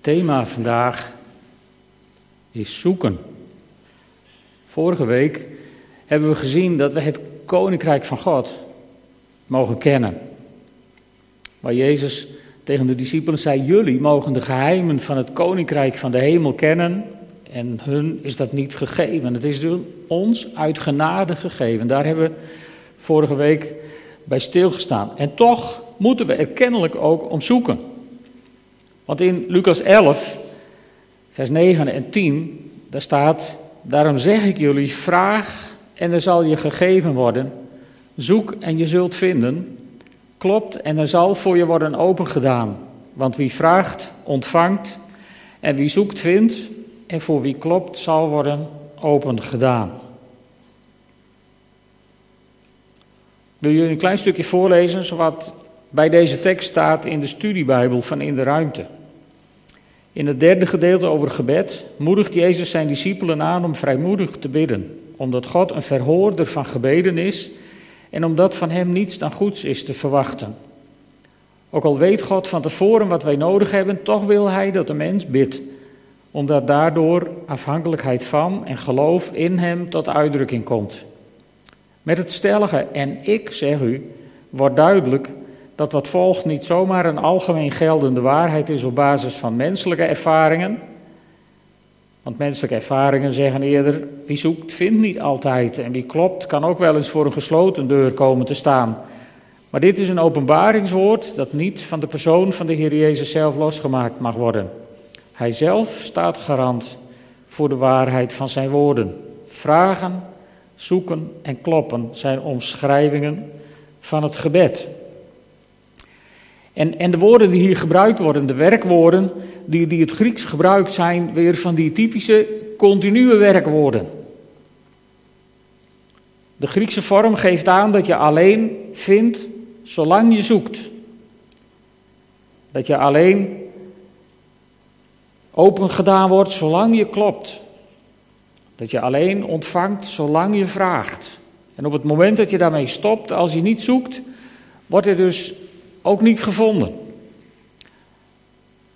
thema vandaag is zoeken. Vorige week hebben we gezien dat we het koninkrijk van God mogen kennen. Waar Jezus tegen de discipelen zei: Jullie mogen de geheimen van het koninkrijk van de hemel kennen. En hun is dat niet gegeven. Het is dus ons uit genade gegeven. Daar hebben we vorige week bij stilgestaan. En toch moeten we er kennelijk ook om zoeken. Want in Lucas 11, vers 9 en 10, daar staat: Daarom zeg ik jullie: vraag en er zal je gegeven worden. Zoek en je zult vinden. Klopt en er zal voor je worden opengedaan. Want wie vraagt, ontvangt. En wie zoekt, vindt. En voor wie klopt, zal worden opengedaan. Wil je een klein stukje voorlezen, wat bij deze tekst staat in de studiebijbel van In de Ruimte. In het derde gedeelte over gebed moedigt Jezus zijn discipelen aan om vrijmoedig te bidden, omdat God een verhoorder van gebeden is en omdat van Hem niets dan goeds is te verwachten. Ook al weet God van tevoren wat wij nodig hebben, toch wil Hij dat de mens bidt, omdat daardoor afhankelijkheid van en geloof in Hem tot uitdrukking komt. Met het stellige en ik, zeg u, wordt duidelijk dat wat volgt niet zomaar een algemeen geldende waarheid is op basis van menselijke ervaringen. Want menselijke ervaringen zeggen eerder: wie zoekt, vindt niet altijd. En wie klopt, kan ook wel eens voor een gesloten deur komen te staan. Maar dit is een openbaringswoord dat niet van de persoon van de Heer Jezus zelf losgemaakt mag worden. Hij zelf staat garant voor de waarheid van zijn woorden. Vragen, zoeken en kloppen zijn omschrijvingen van het gebed. En, en de woorden die hier gebruikt worden, de werkwoorden die, die het Grieks gebruikt, zijn weer van die typische continue werkwoorden. De Griekse vorm geeft aan dat je alleen vindt zolang je zoekt. Dat je alleen open gedaan wordt zolang je klopt. Dat je alleen ontvangt zolang je vraagt. En op het moment dat je daarmee stopt, als je niet zoekt, wordt er dus ook niet gevonden.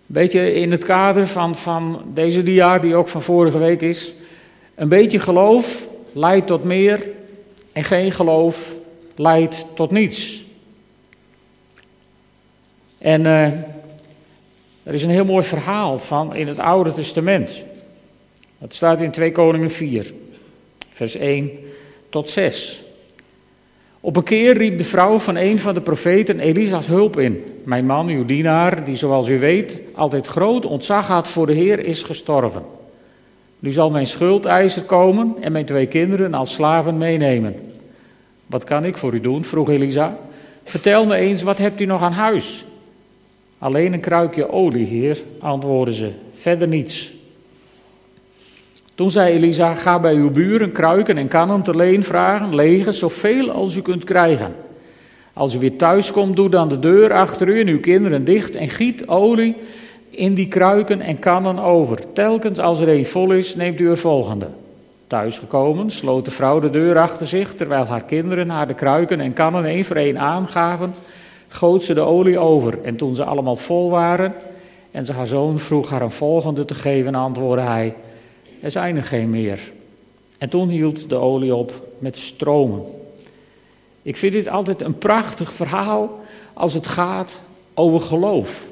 Beetje in het kader van, van deze dia, die ook van vorige week is. Een beetje geloof leidt tot meer en geen geloof leidt tot niets. En uh, er is een heel mooi verhaal van in het Oude Testament. Dat staat in 2 Koningen 4, vers 1 tot 6. Op een keer riep de vrouw van een van de profeten Elisa's hulp in. Mijn man, uw dienaar, die zoals u weet altijd groot ontzag had voor de Heer, is gestorven. Nu zal mijn schuldeiser komen en mijn twee kinderen als slaven meenemen. Wat kan ik voor u doen? vroeg Elisa. Vertel me eens, wat hebt u nog aan huis? Alleen een kruikje olie, heer, antwoordden ze. Verder niets. Toen zei Elisa, ga bij uw buren kruiken en kannen te leen vragen, lege, zoveel als u kunt krijgen. Als u weer thuis komt, doe dan de deur achter u en uw kinderen dicht en giet olie in die kruiken en kannen over. Telkens als er een vol is, neemt u er volgende. Thuisgekomen sloot de vrouw de deur achter zich, terwijl haar kinderen haar de kruiken en kannen één voor één aangaven, goot ze de olie over. En toen ze allemaal vol waren en ze haar zoon vroeg haar een volgende te geven, antwoordde hij... Er zijn er geen meer. En toen hield de olie op met stromen. Ik vind dit altijd een prachtig verhaal als het gaat over geloof.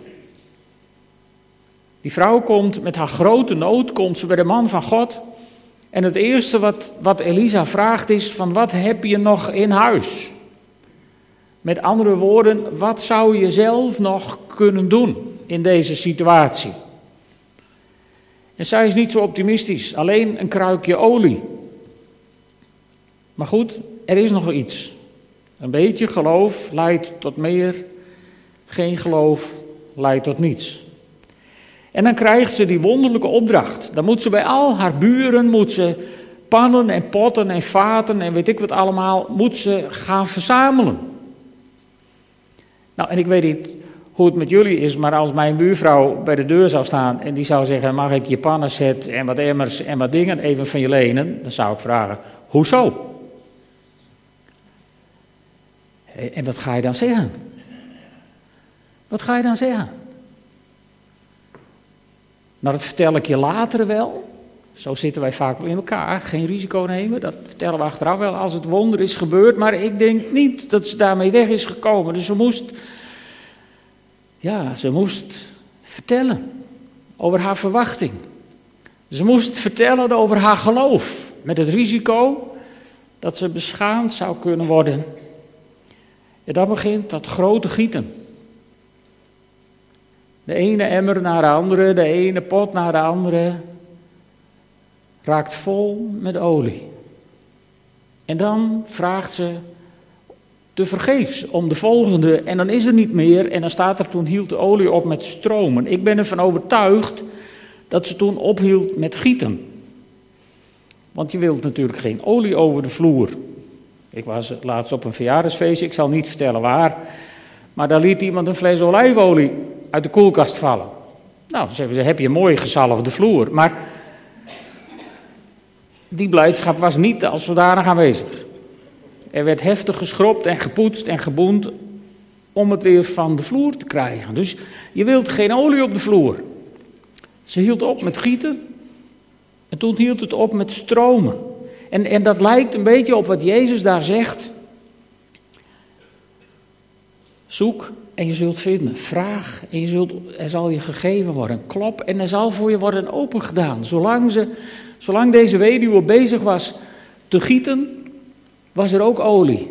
Die vrouw komt met haar grote nood, komt ze bij de man van God. En het eerste wat, wat Elisa vraagt is van wat heb je nog in huis? Met andere woorden, wat zou je zelf nog kunnen doen in deze situatie? En zij is niet zo optimistisch, alleen een kruikje olie. Maar goed, er is nog iets. Een beetje geloof leidt tot meer, geen geloof leidt tot niets. En dan krijgt ze die wonderlijke opdracht. Dan moet ze bij al haar buren, moet ze pannen en potten en vaten en weet ik wat allemaal, moet ze gaan verzamelen. Nou, en ik weet niet hoe het met jullie is, maar als mijn buurvrouw bij de deur zou staan en die zou zeggen: Mag ik je pannenset en wat emmers en wat dingen even van je lenen? Dan zou ik vragen: Hoezo? En wat ga je dan zeggen? Wat ga je dan zeggen? Nou, dat vertel ik je later wel. Zo zitten wij vaak wel in elkaar. Geen risico nemen, dat vertellen we achteraf wel als het wonder is gebeurd. Maar ik denk niet dat ze daarmee weg is gekomen. Dus ze moest, ja, ze moest vertellen over haar verwachting. Ze moest vertellen over haar geloof. Met het risico dat ze beschaamd zou kunnen worden. En dan begint dat grote gieten. De ene emmer naar de andere, de ene pot naar de andere, raakt vol met olie. En dan vraagt ze te vergeefs om de volgende en dan is er niet meer en dan staat er toen hield de olie op met stromen. Ik ben ervan overtuigd dat ze toen ophield met gieten. Want je wilt natuurlijk geen olie over de vloer. Ik was laatst op een verjaardagsfeestje, ik zal niet vertellen waar. Maar daar liet iemand een fles olijfolie uit de koelkast vallen. Nou, zeggen ze, heb je een mooi gezalfde vloer. Maar die blijdschap was niet als zodanig aanwezig. Er werd heftig geschropt en gepoetst en geboend om het weer van de vloer te krijgen. Dus je wilt geen olie op de vloer. Ze hield op met gieten en toen hield het op met stromen. En, en dat lijkt een beetje op wat Jezus daar zegt. Zoek en je zult vinden. Vraag en je zult, er zal je gegeven worden. Klop en er zal voor je worden opengedaan. Zolang, ze, zolang deze weduwe bezig was te gieten, was er ook olie.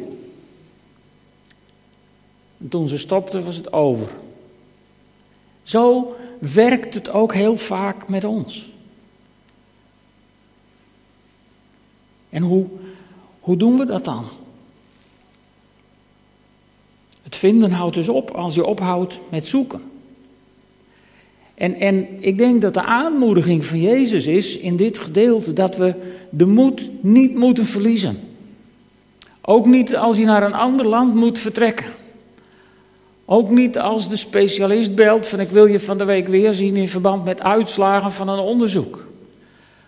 En toen ze stopte, was het over. Zo werkt het ook heel vaak met ons. En hoe, hoe doen we dat dan? Het vinden houdt dus op als je ophoudt met zoeken. En, en ik denk dat de aanmoediging van Jezus is in dit gedeelte dat we de moed niet moeten verliezen. Ook niet als je naar een ander land moet vertrekken. Ook niet als de specialist belt van ik wil je van de week weer zien in verband met uitslagen van een onderzoek.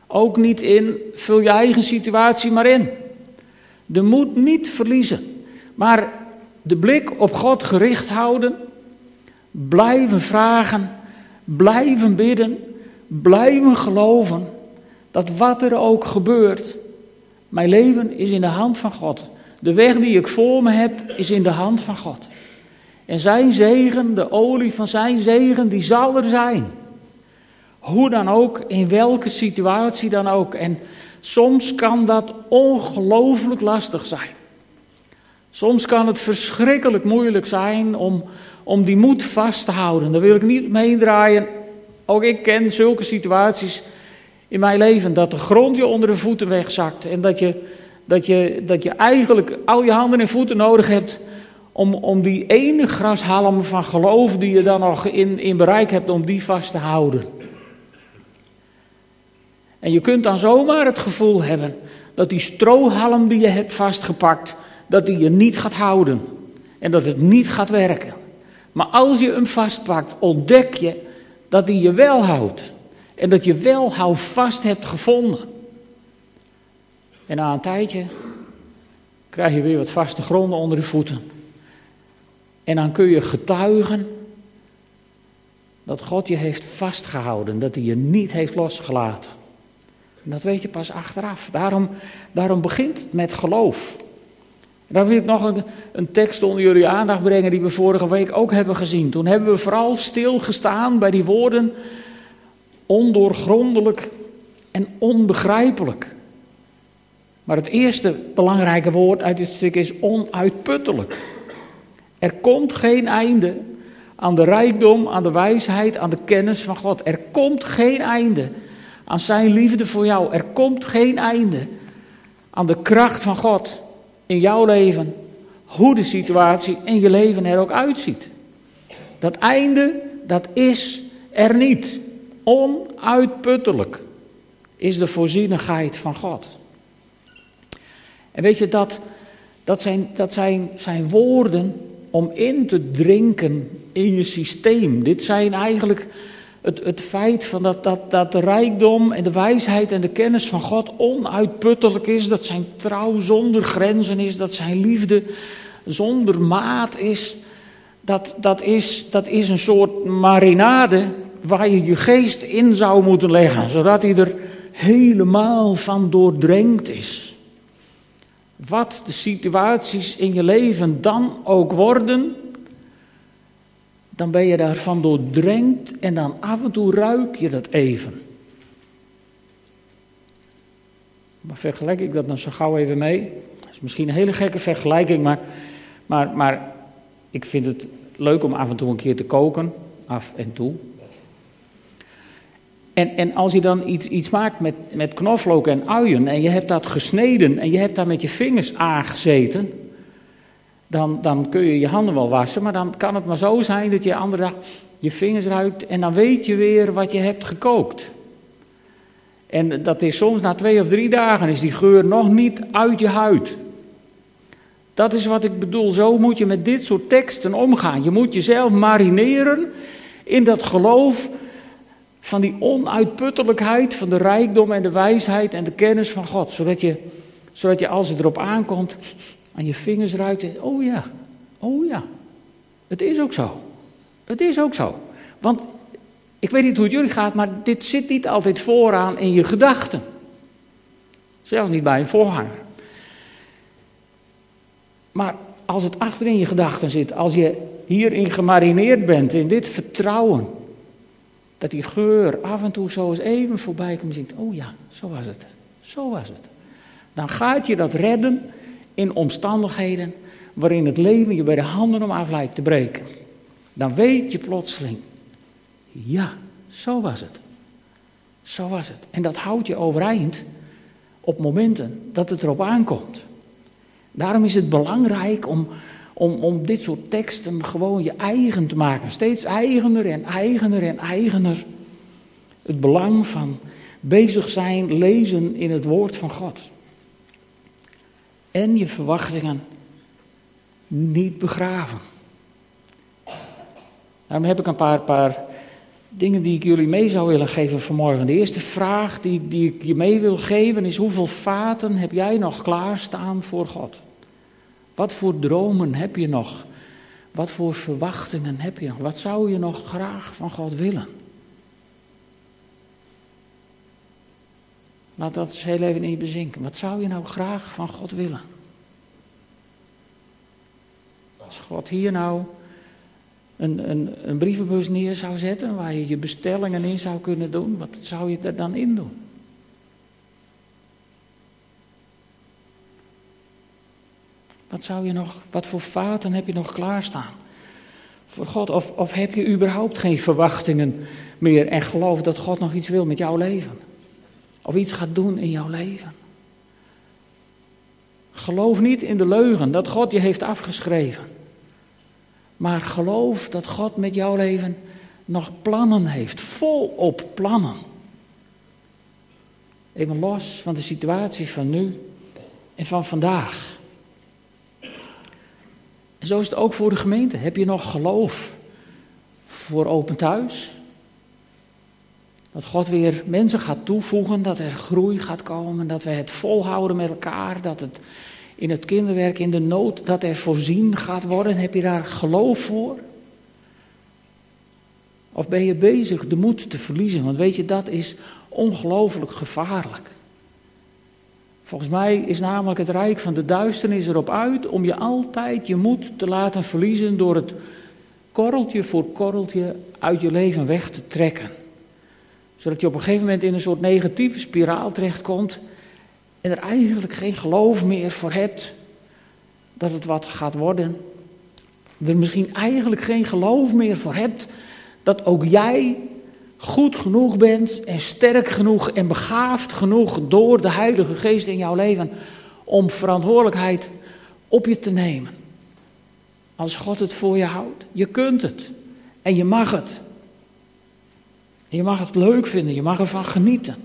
Ook niet in vul je eigen situatie maar in. De moed niet verliezen, maar de blik op God gericht houden, blijven vragen, blijven bidden, blijven geloven dat wat er ook gebeurt, mijn leven is in de hand van God. De weg die ik voor me heb is in de hand van God. En zijn zegen, de olie van zijn zegen, die zal er zijn. Hoe dan ook, in welke situatie dan ook. En soms kan dat ongelooflijk lastig zijn. Soms kan het verschrikkelijk moeilijk zijn om, om die moed vast te houden. Daar wil ik niet mee draaien. Ook ik ken zulke situaties in mijn leven. Dat de grond je onder de voeten wegzakt. En dat je, dat je, dat je eigenlijk al je handen en voeten nodig hebt. Om, om die ene grashalm van geloof die je dan nog in, in bereik hebt, om die vast te houden. En je kunt dan zomaar het gevoel hebben dat die strohalm die je hebt vastgepakt, dat die je niet gaat houden. En dat het niet gaat werken. Maar als je hem vastpakt, ontdek je dat hij je wel houdt. En dat je wel houvast hebt gevonden. En na een tijdje krijg je weer wat vaste gronden onder de voeten. En dan kun je getuigen dat God je heeft vastgehouden, dat hij je niet heeft losgelaten. En dat weet je pas achteraf. Daarom, daarom begint het met geloof. Dan wil ik nog een, een, tekst onder jullie aandacht brengen die we vorige week ook hebben gezien. Toen hebben we vooral stilgestaan bij die woorden ondoorgrondelijk en onbegrijpelijk. Maar het eerste belangrijke woord uit dit stuk is onuitputtelijk. Er komt geen einde aan de rijkdom, aan de wijsheid, aan de kennis van God. Er komt geen einde aan zijn liefde voor jou. Er komt geen einde aan de kracht van God in jouw leven, hoe de situatie in je leven er ook uitziet. Dat einde, dat is er niet. Onuitputtelijk is de voorzienigheid van God. En weet je, dat, dat, zijn, dat zijn, zijn woorden om in te drinken in je systeem. Dit zijn eigenlijk het, het feit van dat, dat, dat de rijkdom en de wijsheid en de kennis van God onuitputtelijk is, dat zijn trouw zonder grenzen is, dat zijn liefde zonder maat is, dat, dat is, dat is een soort marinade waar je je geest in zou moeten leggen, zodat hij er helemaal van doordrenkt is. Wat de situaties in je leven dan ook worden, dan ben je daarvan doordrenkt en dan af en toe ruik je dat even. Maar vergelijk ik dat dan zo gauw even mee? Dat is misschien een hele gekke vergelijking, maar, maar, maar ik vind het leuk om af en toe een keer te koken, af en toe. En, en als je dan iets, iets maakt met, met knoflook en uien en je hebt dat gesneden en je hebt daar met je vingers aangezeten, dan, dan kun je je handen wel wassen, maar dan kan het maar zo zijn dat je andere dag je vingers ruikt en dan weet je weer wat je hebt gekookt. En dat is soms na twee of drie dagen is die geur nog niet uit je huid. Dat is wat ik bedoel. Zo moet je met dit soort teksten omgaan. Je moet jezelf marineren in dat geloof van die onuitputtelijkheid, van de rijkdom en de wijsheid en de kennis van God. Zodat je, zodat je als het erop aankomt, aan je vingers ruikt. En, oh ja, oh ja. Het is ook zo. Het is ook zo. Want ik weet niet hoe het jullie gaat, maar dit zit niet altijd vooraan in je gedachten. Zelfs niet bij een voorganger. Maar als het achter in je gedachten zit, als je hierin gemarineerd bent, in dit vertrouwen, dat die geur af en toe zo eens even voorbij komt en denkt, oh ja, zo was het, zo was het. Dan gaat je dat redden in omstandigheden waarin het leven je bij de handen om af lijkt te breken. Dan weet je plotseling, ja, zo was het. Zo was het. En dat houdt je overeind op momenten dat het erop aankomt. Daarom is het belangrijk om, om, om dit soort teksten gewoon je eigen te maken. Steeds eigener en eigener en eigener. Het belang van bezig zijn, lezen in het woord van God. En je verwachtingen niet begraven. Daarom heb ik een paar, paar dingen die ik jullie mee zou willen geven vanmorgen. De eerste vraag die, die ik je mee wil geven is: hoeveel vaten heb jij nog klaarstaan voor God? Wat voor dromen heb je nog? Wat voor verwachtingen heb je nog? Wat zou je nog graag van God willen? Laat dat eens heel even in je bezinken. Wat zou je nou graag van God willen? Als God hier nou een, een, een brievenbus neer zou zetten waar je je bestellingen in zou kunnen doen, wat zou je er dan in doen? Wat zou je nog, wat voor vaten heb je nog klaarstaan? Voor God, of, of heb je überhaupt geen verwachtingen meer en geloof dat God nog iets wil met jouw leven? Of iets gaat doen in jouw leven? Geloof niet in de leugen dat God je heeft afgeschreven. Maar geloof dat God met jouw leven nog plannen heeft, volop plannen. Even los van de situatie van nu en van vandaag. Zo is het ook voor de gemeente. Heb je nog geloof voor open thuis? Dat God weer mensen gaat toevoegen, dat er groei gaat komen, dat we het volhouden met elkaar, dat het in het kinderwerk, in de nood, dat er voorzien gaat worden. Heb je daar geloof voor? Of ben je bezig de moed te verliezen? Want weet je, dat is ongelooflijk gevaarlijk. Volgens mij is namelijk het rijk van de duisternis erop uit om je altijd je moed te laten verliezen door het korreltje voor korreltje uit je leven weg te trekken. Zodat je op een gegeven moment in een soort negatieve spiraal terechtkomt en er eigenlijk geen geloof meer voor hebt dat het wat gaat worden. Er misschien eigenlijk geen geloof meer voor hebt dat ook jij goed genoeg bent en sterk genoeg en begaafd genoeg door de Heilige Geest in jouw leven om verantwoordelijkheid op je te nemen. Als God het voor je houdt. Je kunt het en je mag het. Je mag het leuk vinden, je mag ervan genieten.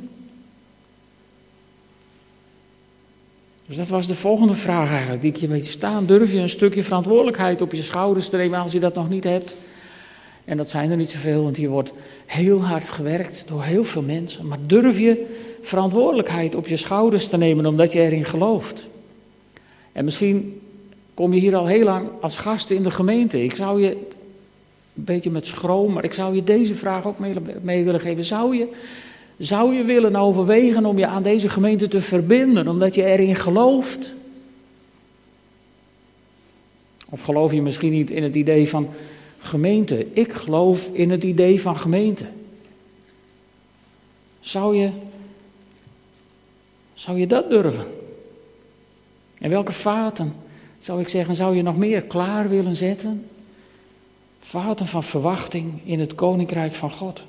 Dus dat was de volgende vraag eigenlijk, die ik je weet staan. Durf je een stukje verantwoordelijkheid op je schouders te nemen als je dat nog niet hebt? En dat zijn er niet zoveel, want hier wordt heel hard gewerkt door heel veel mensen. Maar durf je verantwoordelijkheid op je schouders te nemen omdat je erin gelooft? En misschien kom je hier al heel lang als gast in de gemeente. Ik zou je een beetje met schroom, maar ik zou je deze vraag ook mee, mee willen geven. Zou je, zou je willen overwegen om je aan deze gemeente te verbinden, omdat je erin gelooft? Of geloof je misschien niet in het idee van gemeente? Ik geloof in het idee van gemeente. Zou je, zou je dat durven? En welke vaten, zou ik zeggen, zou je nog meer klaar willen zetten? Vaten van verwachting in het koninkrijk van God.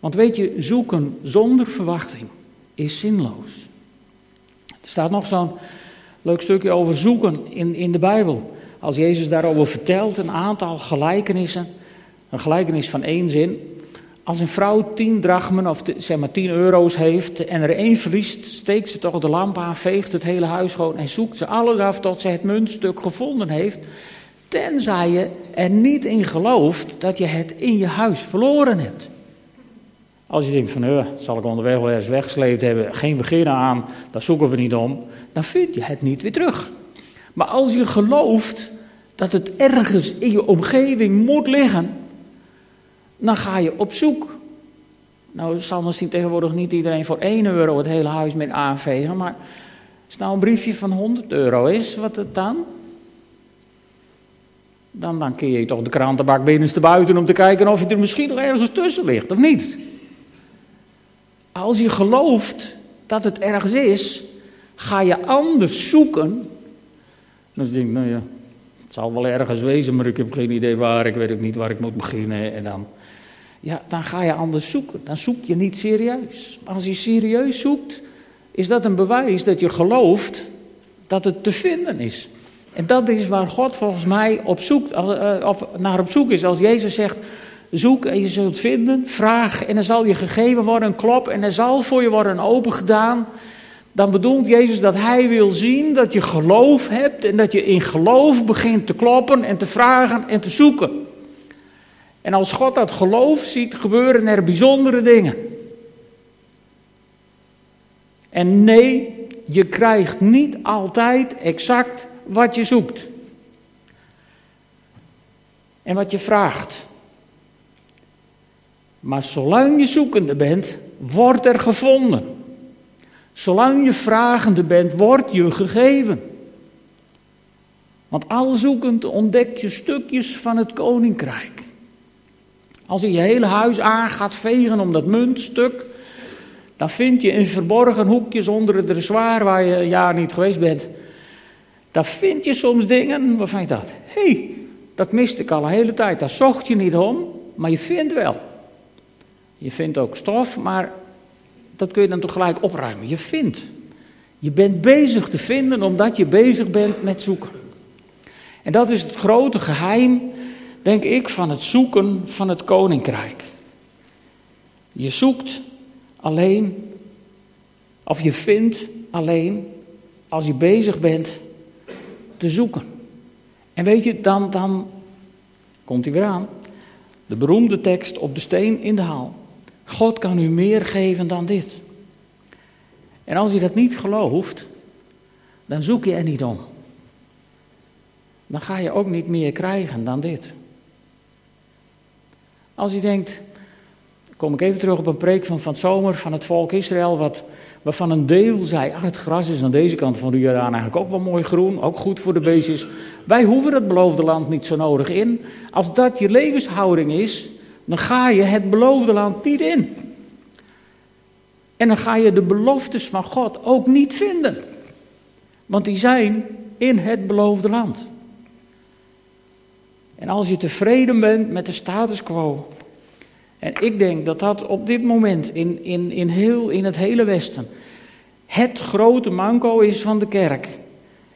Want weet je, zoeken zonder verwachting is zinloos. Er staat nog zo'n leuk stukje over zoeken in, in de Bijbel. Als Jezus daarover vertelt, een aantal gelijkenissen. Een gelijkenis van één zin. Als een vrouw tien drachmen of zeg maar tien euro's heeft en er één verliest, steekt ze toch de lamp aan, veegt het hele huis schoon en zoekt ze alles af tot ze het muntstuk gevonden heeft. Tenzij je er niet in gelooft dat je het in je huis verloren hebt. Als je denkt van, uh, zal ik onderweg wel ergens weggesleept hebben, geen beginnen aan, daar zoeken we niet om, dan vind je het niet weer terug. Maar als je gelooft dat het ergens in je omgeving moet liggen, dan ga je op zoek. Nou, zal misschien tegenwoordig niet iedereen voor 1 euro het hele huis met aanvegen, maar als nou een briefje van 100 euro is, wat het dan? Dan, dan kun je toch de krantenbak binnenste buiten om te kijken of je er misschien nog ergens tussen ligt, of niet? Als je gelooft dat het ergens is, ga je anders zoeken. Denk ik, nou ja, het zal wel ergens wezen, maar ik heb geen idee waar, ik weet ook niet waar ik moet beginnen. En dan, ja, dan ga je anders zoeken. Dan zoek je niet serieus. Als je serieus zoekt, is dat een bewijs dat je gelooft dat het te vinden is. En dat is waar God volgens mij op zoek, als, uh, of naar op zoek is. Als Jezus zegt, zoek en je zult vinden, vraag en er zal je gegeven worden, klop en er zal voor je worden open gedaan. Dan bedoelt Jezus dat Hij wil zien dat je geloof hebt en dat je in geloof begint te kloppen en te vragen en te zoeken. En als God dat geloof ziet, gebeuren er bijzondere dingen. En nee, je krijgt niet altijd exact wat je zoekt. En wat je vraagt. Maar zolang je zoekende bent, wordt er gevonden. Zolang je vragende bent, wordt je gegeven. Want al zoekend ontdek je stukjes van het koninkrijk. Als je je hele huis aan gaat vegen om dat muntstuk, dan vind je in verborgen hoekjes onder het dressoir waar je een jaar niet geweest bent, dan vind je soms dingen waarvan je dacht, hé, hey, dat miste ik al een hele tijd, daar zocht je niet om, maar je vindt wel. Je vindt ook stof, maar dat kun je dan toch gelijk opruimen. Je vindt. Je bent bezig te vinden omdat je bezig bent met zoeken. En dat is het grote geheim denk ik, van het zoeken van het koninkrijk. Je zoekt alleen, of je vindt alleen, als je bezig bent te zoeken. En weet je, dan, dan komt hij weer aan. De beroemde tekst op de steen in de haal. God kan u meer geven dan dit. En als je dat niet gelooft, dan zoek je er niet om. Dan ga je ook niet meer krijgen dan dit. Als je denkt, kom ik even terug op een preek van van zomer van het volk Israël, wat, waarvan een deel zei, ach het gras is aan deze kant van de Jordaan eigenlijk ook wel mooi groen, ook goed voor de beestjes. Wij hoeven het beloofde land niet zo nodig in. Als dat je levenshouding is, dan ga je het beloofde land niet in. En dan ga je de beloftes van God ook niet vinden. Want die zijn in het beloofde land. En als je tevreden bent met de status quo. En ik denk dat dat op dit moment in, in, in, heel, in het hele Westen het grote manco is van de kerk.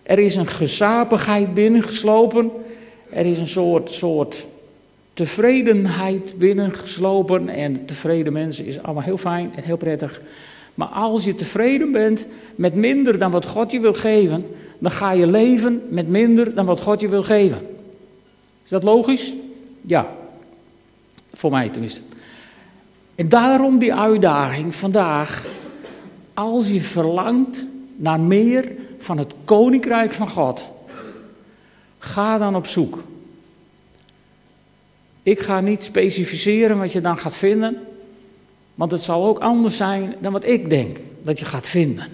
Er is een gezapigheid binnengeslopen. Er is een soort, soort tevredenheid binnengeslopen. En tevreden mensen is allemaal heel fijn en heel prettig. Maar als je tevreden bent met minder dan wat God je wil geven, dan ga je leven met minder dan wat God je wil geven. Is dat logisch? Ja. Voor mij tenminste. En daarom die uitdaging vandaag. Als je verlangt naar meer van het koninkrijk van God, ga dan op zoek. Ik ga niet specificeren wat je dan gaat vinden, want het zal ook anders zijn dan wat ik denk dat je gaat vinden.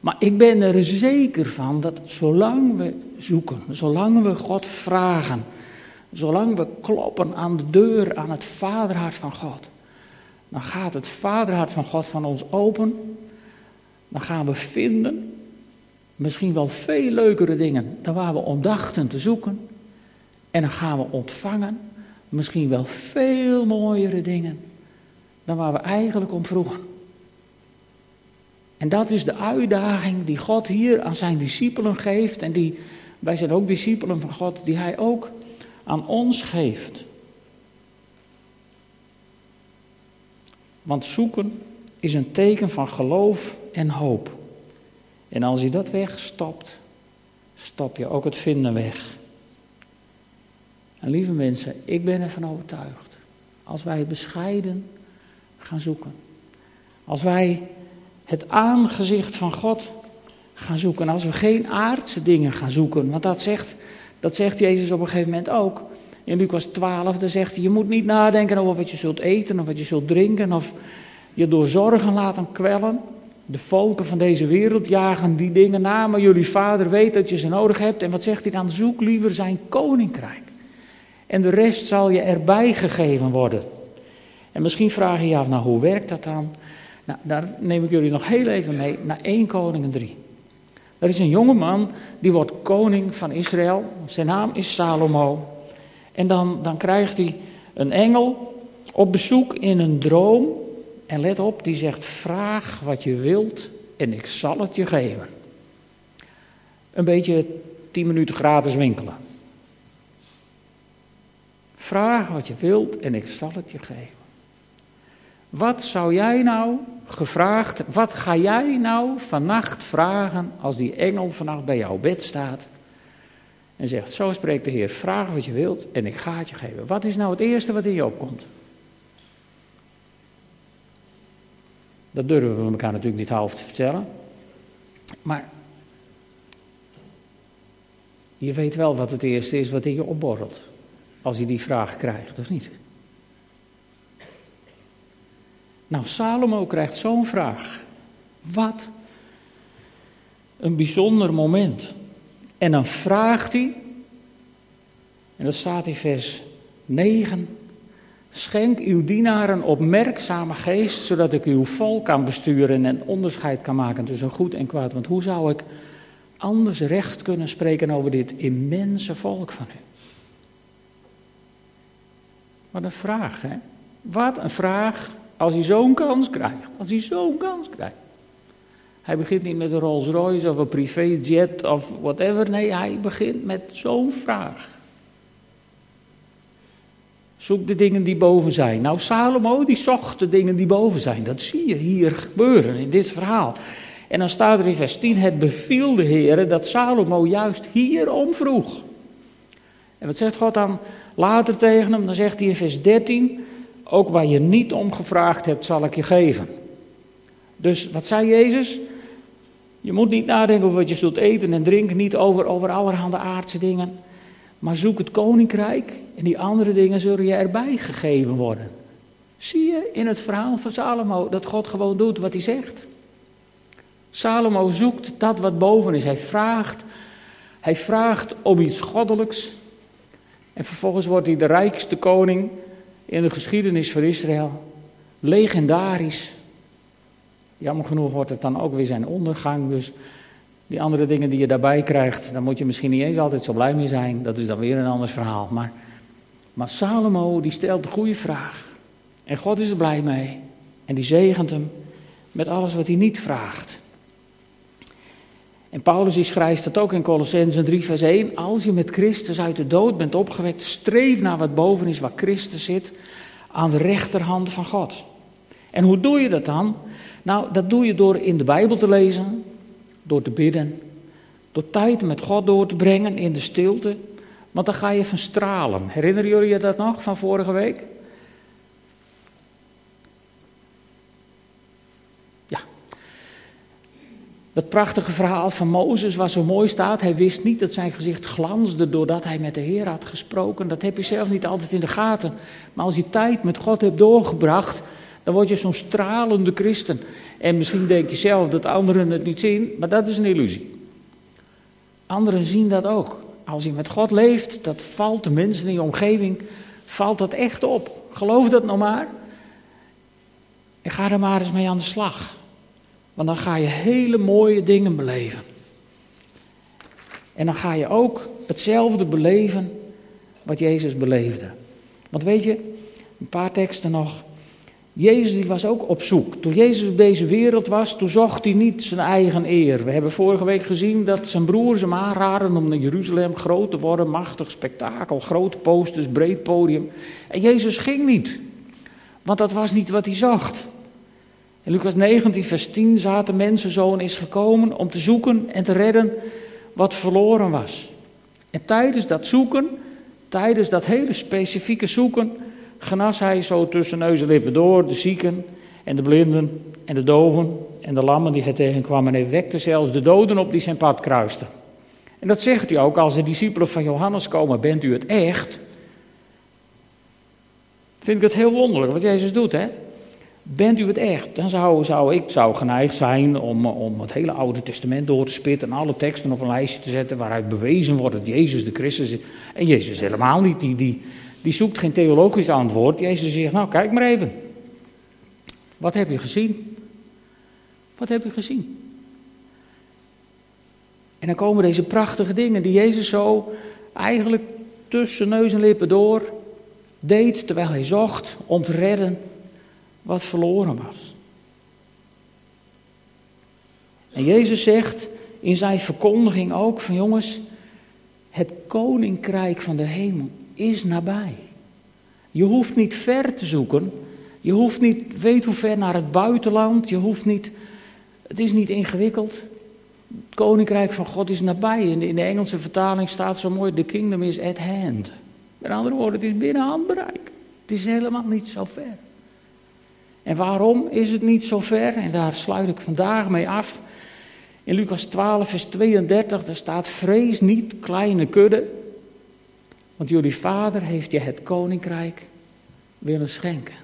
Maar ik ben er zeker van dat zolang we zoeken, zolang we God vragen, zolang we kloppen aan de deur, aan het vaderhart van God, dan gaat het vaderhart van God van ons open. Dan gaan we vinden, misschien wel veel leukere dingen dan waar we om dachten te zoeken. En dan gaan we ontvangen, misschien wel veel mooiere dingen dan waar we eigenlijk om vroegen. En dat is de uitdaging die God hier aan zijn discipelen geeft. En die, wij zijn ook discipelen van God, die hij ook aan ons geeft. Want zoeken is een teken van geloof en hoop. En als je dat wegstopt, stop je ook het vinden weg. En lieve mensen, ik ben ervan overtuigd. Als wij bescheiden gaan zoeken. Als wij het aangezicht van God gaan zoeken. Als we geen aardse dingen gaan zoeken. Want dat zegt, dat zegt Jezus op een gegeven moment ook. In Lucas 12, daar zegt hij, je moet niet nadenken over wat je zult eten of wat je zult drinken. Of je door zorgen laten kwellen. De volken van deze wereld jagen die dingen na, maar jullie vader weet dat je ze nodig hebt. En wat zegt hij dan? Zoek liever zijn koninkrijk. En de rest zal je erbij gegeven worden. En misschien vraag je je af, nou hoe werkt dat dan? Nou, daar neem ik jullie nog heel even mee naar 1 Koningen 3. Er is een jongeman die wordt koning van Israël. Zijn naam is Salomo. En dan, dan krijgt hij een engel op bezoek in een droom. En let op, die zegt: Vraag wat je wilt en ik zal het je geven. Een beetje 10 minuten gratis winkelen. Vraag wat je wilt en ik zal het je geven. Wat zou jij nou gevraagd, wat ga jij nou vannacht vragen als die engel vannacht bij jouw bed staat en zegt, zo spreekt de Heer, vraag wat je wilt en ik ga het je geven. Wat is nou het eerste wat in je opkomt? Dat durven we elkaar natuurlijk niet half te vertellen. Maar je weet wel wat het eerste is wat in je opborrelt. Als je die vraag krijgt, of niet? Nou, Salomo krijgt zo'n vraag. Wat een bijzonder moment. En dan vraagt hij, en dat staat in vers 9. Schenk uw dienaren opmerkzame geest, zodat ik uw volk kan besturen en onderscheid kan maken tussen goed en kwaad. Want hoe zou ik anders recht kunnen spreken over dit immense volk van u? Wat een vraag, hè? Wat een vraag als hij zo'n kans krijgt. Als hij zo'n kans krijgt. Hij begint niet met een Rolls Royce of een privéjet of whatever. Nee, hij begint met zo'n vraag. Zoek de dingen die boven zijn. Nou, Salomo die zocht de dingen die boven zijn. Dat zie je hier gebeuren in dit verhaal. En dan staat er in vers 10: Het beviel de Heer dat Salomo juist hierom vroeg. En wat zegt God dan later tegen hem? Dan zegt hij in vers 13: ook waar je niet om gevraagd hebt, zal ik je geven. Dus wat zei Jezus? Je moet niet nadenken over wat je zult eten en drinken, niet over, over allerhande aardse dingen. Maar zoek het koninkrijk en die andere dingen zullen je erbij gegeven worden. Zie je in het verhaal van Salomo dat God gewoon doet wat hij zegt? Salomo zoekt dat wat boven is. Hij vraagt, hij vraagt om iets goddelijks. En vervolgens wordt hij de rijkste koning in de geschiedenis van Israël. Legendarisch. Jammer genoeg wordt het dan ook weer zijn ondergang. Dus die andere dingen die je daarbij krijgt, daar moet je misschien niet eens altijd zo blij mee zijn. Dat is dan weer een ander verhaal. Maar, maar Salomo die stelt de goede vraag. En God is er blij mee. En die zegent hem met alles wat hij niet vraagt. En Paulus schrijft dat ook in Colossensen 3 vers 1. Als je met Christus uit de dood bent opgewekt, streef naar wat boven is waar Christus zit, aan de rechterhand van God. En hoe doe je dat dan? Nou, dat doe je door in de Bijbel te lezen, door te bidden, door tijd met God door te brengen in de stilte, want dan ga je van stralen. Herinneren jullie je dat nog van vorige week? Dat prachtige verhaal van Mozes, waar zo mooi staat, hij wist niet dat zijn gezicht glansde doordat hij met de Heer had gesproken. Dat heb je zelf niet altijd in de gaten. Maar als je tijd met God hebt doorgebracht, dan word je zo'n stralende christen. En misschien denk je zelf dat anderen het niet zien, maar dat is een illusie. Anderen zien dat ook. Als je met God leeft, dat valt de mensen in je omgeving, valt dat echt op. Geloof dat nou maar. En ga er maar eens mee aan de slag. Want dan ga je hele mooie dingen beleven. En dan ga je ook hetzelfde beleven wat Jezus beleefde. Want weet je, een paar teksten nog. Jezus die was ook op zoek. Toen Jezus op deze wereld was, toen zocht hij niet zijn eigen eer. We hebben vorige week gezien dat zijn broers hem aanraden om naar Jeruzalem groot te worden. Machtig spektakel, grote posters, breed podium. En Jezus ging niet. Want dat was niet wat hij zocht. In Lucas 19, vers 10 zaten mensenzoon is gekomen om te zoeken en te redden wat verloren was. En tijdens dat zoeken, tijdens dat hele specifieke zoeken, genas hij zo tussen neus en lippen door de zieken en de blinden en de doven en de lammen die hij tegenkwam. En hij wekte zelfs de doden op die zijn pad kruisten. En dat zegt hij ook als de discipelen van Johannes komen, bent u het echt? Vind ik het heel wonderlijk wat Jezus doet, hè? Bent u het echt? Dan zou, zou ik zou geneigd zijn om, om het hele Oude Testament door te spitten en alle teksten op een lijstje te zetten waaruit bewezen wordt dat Jezus de Christus is. En Jezus helemaal niet, die, die, die zoekt geen theologisch antwoord. Jezus zegt, nou kijk maar even. Wat heb je gezien? Wat heb je gezien? En dan komen deze prachtige dingen die Jezus zo eigenlijk tussen neus en lippen door deed terwijl hij zocht om te redden wat verloren was. En Jezus zegt in zijn verkondiging ook van jongens, het koninkrijk van de hemel is nabij. Je hoeft niet ver te zoeken. Je hoeft niet, weet hoe ver naar het buitenland. Je hoeft niet, het is niet ingewikkeld. Het koninkrijk van God is nabij. In de, Engelse vertaling staat zo mooi: The kingdom is at hand. Met andere woorden, het is binnen handbereik. Het is helemaal niet zo ver. En waarom is het niet zo ver? En daar sluit ik vandaag mee af. In Lucas 12, vers 32, daar staat: Vrees niet, kleine kudde, want jullie vader heeft je het koninkrijk willen schenken.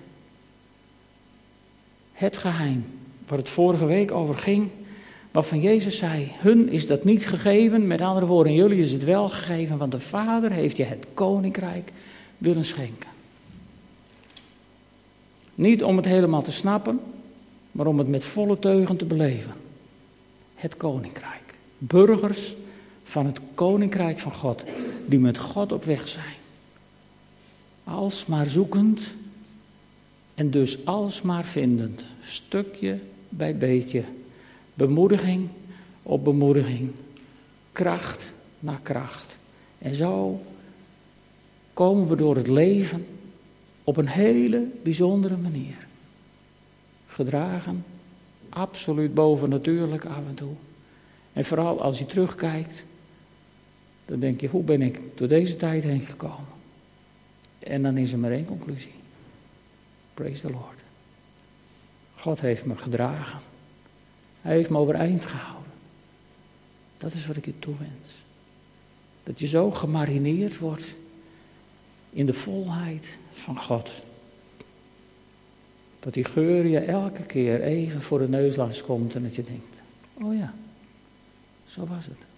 Het geheim, waar het vorige week over ging, waarvan Jezus zei: Hun is dat niet gegeven, met andere woorden, jullie is het wel gegeven, want de vader heeft je het koninkrijk willen schenken. Niet om het helemaal te snappen, maar om het met volle teugen te beleven. Het koninkrijk. Burgers van het koninkrijk van God, die met God op weg zijn. Alsmaar zoekend en dus alsmaar vindend, stukje bij beetje, bemoediging op bemoediging, kracht na kracht. En zo komen we door het leven op een hele bijzondere manier. Gedragen, absoluut bovennatuurlijk af en toe. En vooral als je terugkijkt, dan denk je, hoe ben ik door deze tijd heen gekomen? En dan is er maar één conclusie. Praise the Lord. God heeft me gedragen. Hij heeft me overeind gehouden. Dat is wat ik je toewens. Dat je zo gemarineerd wordt in de volheid van God. Dat die geur je elke keer even voor de neus langs komt en dat je denkt, oh ja, zo was het.